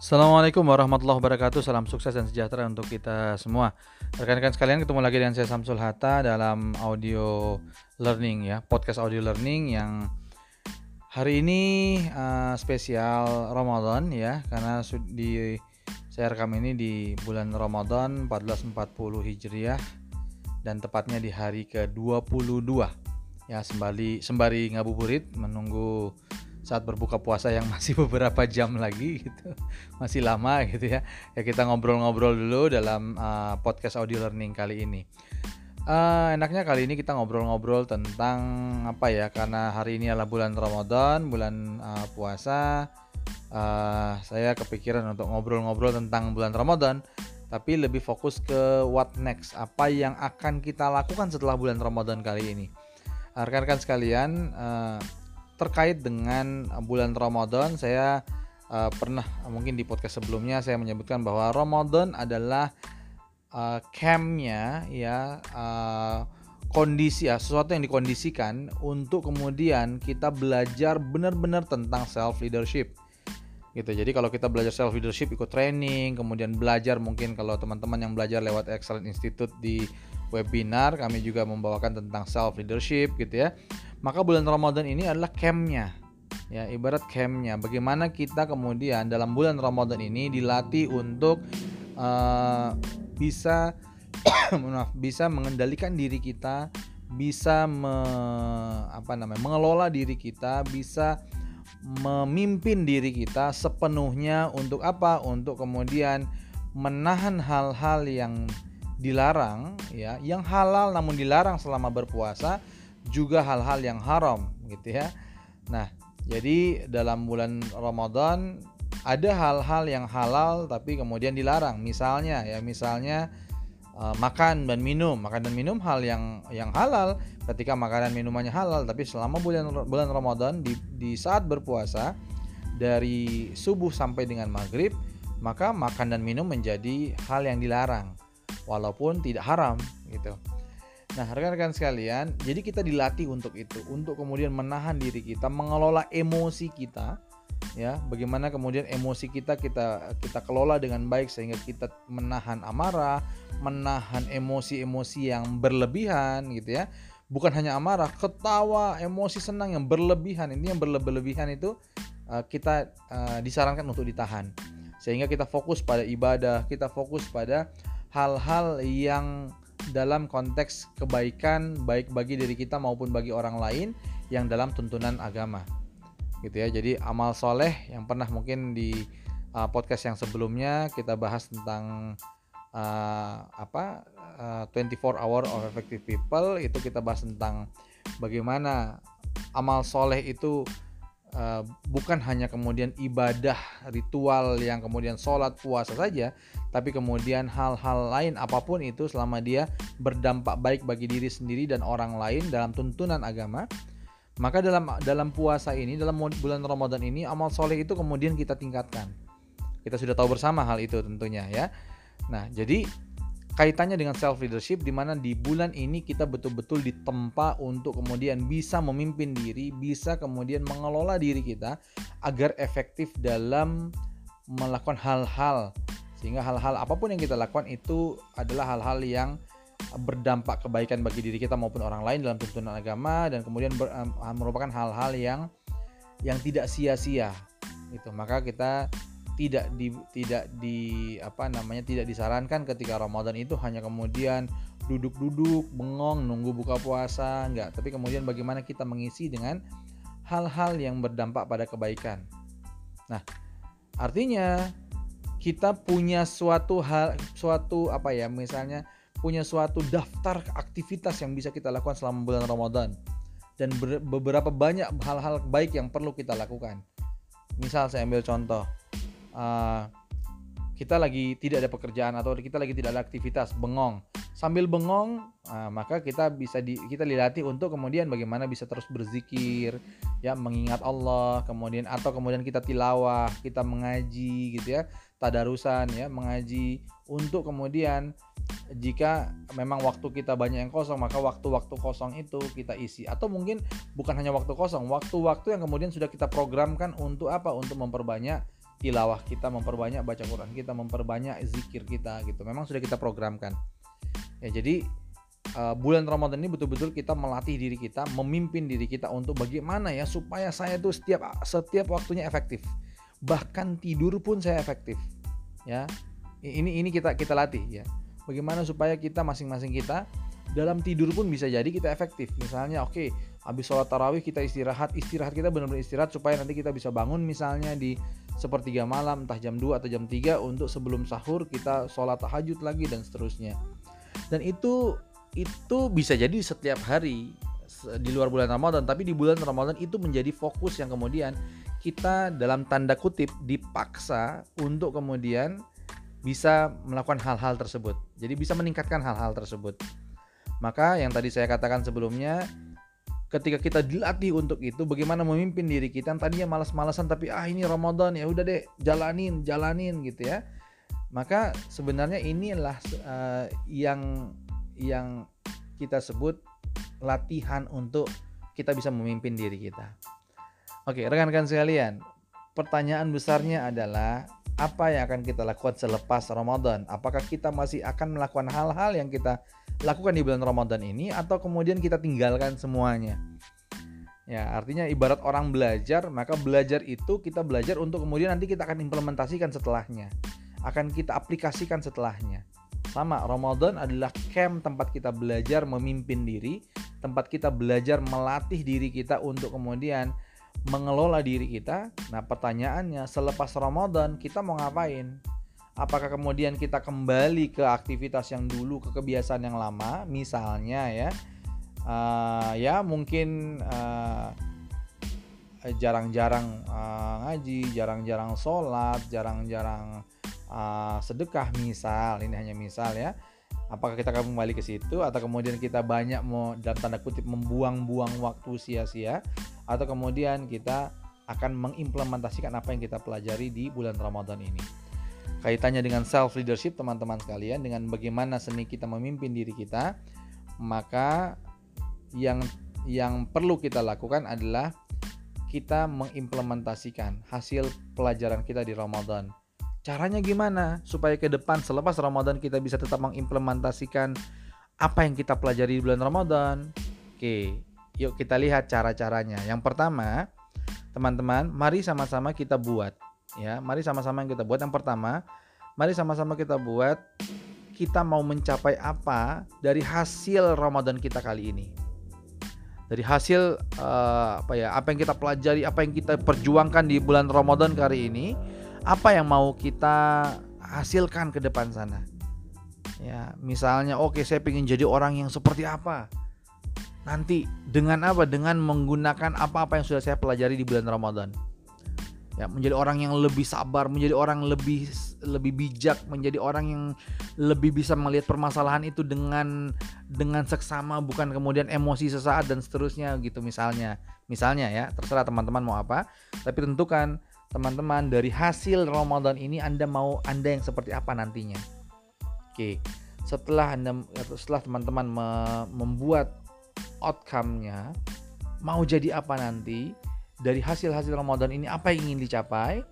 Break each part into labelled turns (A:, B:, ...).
A: Assalamualaikum warahmatullahi wabarakatuh. Salam sukses dan sejahtera untuk kita semua. Rekan-rekan sekalian, ketemu lagi dengan saya Samsul Hatta dalam audio learning ya, podcast audio learning yang hari ini uh, spesial Ramadan ya, karena di saya rekam ini di bulan Ramadan 1440 Hijriah dan tepatnya di hari ke-22 ya sembari sembari ngabuburit menunggu saat berbuka puasa yang masih beberapa jam lagi gitu. Masih lama gitu ya. Ya kita ngobrol-ngobrol dulu dalam uh, podcast audio learning kali ini. Uh, enaknya kali ini kita ngobrol-ngobrol tentang apa ya? Karena hari ini adalah bulan Ramadan bulan uh, puasa. Uh, saya kepikiran untuk ngobrol-ngobrol tentang bulan Ramadan tapi lebih fokus ke what next apa yang akan kita lakukan setelah bulan Ramadan kali ini. Rekan-rekan sekalian uh, terkait dengan bulan Ramadan saya uh, pernah mungkin di podcast sebelumnya saya menyebutkan bahwa Ramadan adalah uh, campnya ya uh, kondisi ya sesuatu yang dikondisikan untuk kemudian kita belajar benar-benar tentang self leadership gitu jadi kalau kita belajar self leadership ikut training kemudian belajar mungkin kalau teman-teman yang belajar lewat Excellent Institute di webinar kami juga membawakan tentang self leadership gitu ya maka bulan Ramadan ini adalah campnya. Ya ibarat campnya. Bagaimana kita kemudian dalam bulan Ramadan ini dilatih untuk uh, bisa bisa mengendalikan diri kita bisa me, apa namanya mengelola diri kita bisa memimpin diri kita sepenuhnya untuk apa? Untuk kemudian menahan hal-hal yang dilarang ya yang halal namun dilarang selama berpuasa juga hal-hal yang haram gitu ya. Nah, jadi dalam bulan Ramadan ada hal-hal yang halal tapi kemudian dilarang. Misalnya ya, misalnya uh, makan dan minum. Makan dan minum hal yang yang halal ketika makanan minumannya halal, tapi selama bulan bulan Ramadan di di saat berpuasa dari subuh sampai dengan maghrib, maka makan dan minum menjadi hal yang dilarang walaupun tidak haram gitu. Nah, rekan-rekan sekalian, jadi kita dilatih untuk itu, untuk kemudian menahan diri kita, mengelola emosi kita, ya. Bagaimana kemudian emosi kita kita kita kelola dengan baik sehingga kita menahan amarah, menahan emosi-emosi yang berlebihan gitu ya. Bukan hanya amarah, ketawa, emosi senang yang berlebihan. Ini yang berlebihan itu uh, kita uh, disarankan untuk ditahan. Sehingga kita fokus pada ibadah, kita fokus pada hal-hal yang dalam konteks kebaikan baik bagi diri kita maupun bagi orang lain yang dalam tuntunan agama. Gitu ya. Jadi amal soleh yang pernah mungkin di uh, podcast yang sebelumnya kita bahas tentang uh, apa uh, 24 hour of effective people itu kita bahas tentang bagaimana amal soleh itu uh, bukan hanya kemudian ibadah ritual yang kemudian sholat puasa saja, tapi kemudian hal-hal lain apa pun itu selama dia berdampak baik bagi diri sendiri dan orang lain dalam tuntunan agama, maka dalam dalam puasa ini dalam bulan Ramadan ini amal soleh itu kemudian kita tingkatkan. Kita sudah tahu bersama hal itu tentunya ya. Nah jadi kaitannya dengan self leadership di mana di bulan ini kita betul-betul ditempa untuk kemudian bisa memimpin diri, bisa kemudian mengelola diri kita agar efektif dalam melakukan hal-hal. Sehingga hal-hal apa pun yang kita lakukan itu adalah hal-hal yang berdampak kebaikan bagi diri kita maupun orang lain dalam tuntunan agama dan kemudian ber, merupakan hal-hal yang yang tidak sia-sia gitu. Maka kita tidak di tidak di apa namanya tidak disarankan ketika Ramadan itu hanya kemudian duduk-duduk bengong nunggu buka puasa enggak. Tapi kemudian bagaimana kita mengisi dengan hal-hal yang berdampak pada kebaikan. Nah artinya kita punya suatu hal suatu apa ya misalnya punya suatu daftar aktivitas yang bisa kita lakukan selama bulan Ramadan. Dan beberapa banyak hal-hal baik yang perlu kita lakukan. Misal saya ambil contoh uh, kita lagi tidak ada pekerjaan atau kita lagi tidak ada aktivitas bengong. Sambil bengong uh, maka kita bisa di, kita dilatih untuk kemudian bagaimana bisa terus berzikir ya mengingat Allah kemudian atau kemudian kita tilawah kita mengaji gitu ya tadarusan ya mengaji untuk kemudian jika memang waktu kita banyak yang kosong maka waktu-waktu kosong itu kita isi. Atau mungkin bukan hanya waktu kosong waktu-waktu yang kemudian sudah kita programkan untuk apa? Untuk memperbanyak tilawah kita, memperbanyak baca Quran kita, memperbanyak zikir kita gitu. Memang sudah kita programkan. Ya, jadi uh, bulan Ramadan ini betul-betul kita melatih diri kita, memimpin diri kita untuk bagaimana ya supaya saya tuh setiap setiap waktunya efektif. Bahkan tidur pun saya efektif. Ya. Ini ini kita kita latih ya. Bagaimana supaya kita masing-masing kita dalam tidur pun bisa jadi kita efektif. Misalnya oke, okay, habis sholat tarawih kita istirahat, istirahat kita benar-benar istirahat supaya nanti kita bisa bangun misalnya di sepertiga malam entah jam 2 atau jam 3 untuk sebelum sahur kita sholat tahajud lagi dan seterusnya. Dan itu itu bisa jadi setiap hari di luar bulan Ramadan tapi di bulan Ramadan itu menjadi fokus yang kemudian kita dalam tanda kutip dipaksa untuk kemudian bisa melakukan hal-hal tersebut. Jadi bisa meningkatkan hal-hal tersebut. Maka yang tadi saya katakan sebelumnya ketika kita dilatih untuk itu bagaimana memimpin diri kita tadinya malas-malasan tapi ah ini Ramadan ya udah deh jalanin jalanin gitu ya. Maka sebenarnya inilah uh, yang yang kita sebut latihan untuk kita bisa memimpin diri kita. Oke rekan-rekan sekalian pertanyaan besarnya adalah apa yang akan kita lakukan selepas Ramadan apakah kita masih akan melakukan hal-hal yang kita lakukan di bulan Ramadan ini atau kemudian kita tinggalkan semuanya. Ya, artinya ibarat orang belajar, maka belajar itu kita belajar untuk kemudian nanti kita akan implementasikan setelahnya. Akan kita aplikasikan setelahnya. Sama, Ramadan adalah camp tempat kita belajar memimpin diri, tempat kita belajar melatih diri kita untuk kemudian mengelola diri kita. Nah, pertanyaannya, selepas Ramadan kita mau ngapain? apakah kemudian kita kembali ke aktivitas yang dulu ke kebiasaan yang lama misalnya ya uh, ya mungkin uh, jarang-jarang uh, ngaji jarang-jarang sholat jarang-jarang uh, sedekah misal ini hanya misal ya apakah kita akan kembali ke situ atau kemudian kita banyak mau dalam tanda kutip membuang-buang waktu sia-sia atau kemudian kita akan mengimplementasikan apa yang kita pelajari di bulan Ramadan ini kaitannya dengan self leadership teman-teman sekalian dengan bagaimana seni kita memimpin diri kita maka yang yang perlu kita lakukan adalah kita mengimplementasikan hasil pelajaran kita di Ramadan. Caranya gimana supaya ke depan selepas Ramadan kita bisa tetap mengimplementasikan apa yang kita pelajari di bulan Ramadan? Oke, yuk kita lihat cara-caranya. Yang pertama, teman-teman, mari sama-sama kita buat ya. Mari sama-sama yang kita buat. Yang pertama mari sama-sama kita buat kita mau mencapai apa dari hasil Ramadan kita kali ini? Dari hasil uh, apa ya apa yang kita pelajari apa yang kita perjuangkan di bulan Ramadan kali ini apa yang mau kita hasilkan ke depan sana? Ya misalnya oke okay, saya ingin jadi orang yang seperti apa nanti dengan apa? Dengan menggunakan apa-apa yang sudah saya pelajari di bulan Ramadan. Ya menjadi orang yang lebih sabar menjadi orang lebih lebih bijak menjadi orang yang lebih bisa melihat permasalahan itu dengan dengan seksama bukan kemudian emosi sesaat dan seterusnya gitu misalnya. Misalnya ya terserah teman-teman mau apa. Tapi tentukan teman-teman dari hasil Ramadan ini Anda mau Anda yang seperti apa nantinya. Oke setelah Anda setelah teman-teman me, membuat outcome-nya mau jadi apa nanti dari hasil-hasil Ramadan ini apa yang ingin dicapai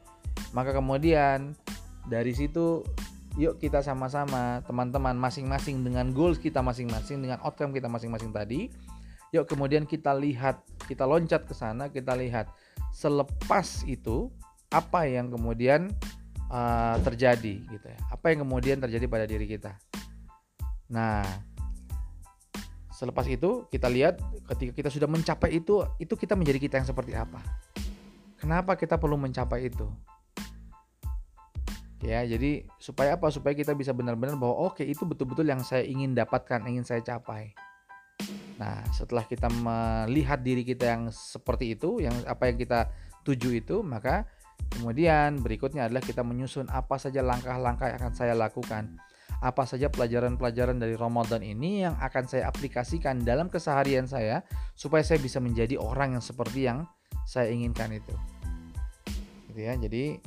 A: maka kemudian dari situ yuk kita sama-sama teman-teman masing-masing dengan goals kita masing-masing dengan outcome kita masing-masing tadi yuk kemudian kita lihat kita loncat ke sana kita lihat selepas itu apa yang kemudian uh, terjadi gitu ya. Apa yang kemudian terjadi pada diri kita. Nah Selepas itu kita lihat ketika kita sudah mencapai itu, itu kita menjadi kita yang seperti apa. Kenapa kita perlu mencapai itu? Ya, jadi supaya apa? Supaya kita bisa benar-benar bahwa oke okay, itu betul-betul yang saya ingin dapatkan, ingin saya capai. Nah, setelah kita melihat diri kita yang seperti itu, yang apa yang kita tuju itu, maka kemudian berikutnya adalah kita menyusun apa saja langkah-langkah yang akan saya lakukan apa saja pelajaran-pelajaran dari Ramadan ini yang akan saya aplikasikan dalam keseharian saya supaya saya bisa menjadi orang yang seperti yang saya inginkan itu. Gitu ya. Jadi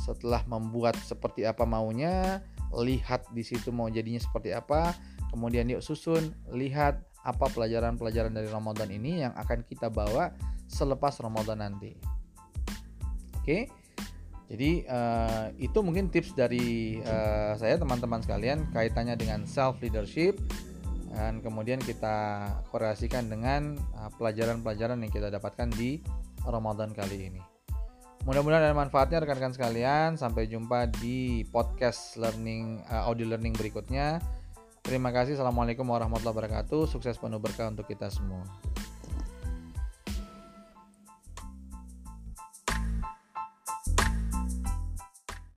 A: setelah membuat seperti apa maunya, lihat di situ mau jadinya seperti apa, kemudian yuk susun, lihat apa pelajaran-pelajaran dari Ramadan ini yang akan kita bawa selepas Ramadan nanti. Oke. Jadi uh, itu mungkin tips dari uh, saya teman-teman sekalian kaitannya dengan self leadership dan kemudian kita korelasikan dengan pelajaran pelajaran-pelajaran yang kita dapatkan di Ramadan kali ini. Mudah-mudahan ada manfaatnya rekan-rekan sekalian. Sampai jumpa di podcast learning uh, audio learning berikutnya. Terima kasih. Assalamualaikum warahmatullahi wabarakatuh. Sukses penuh berkah untuk kita semua.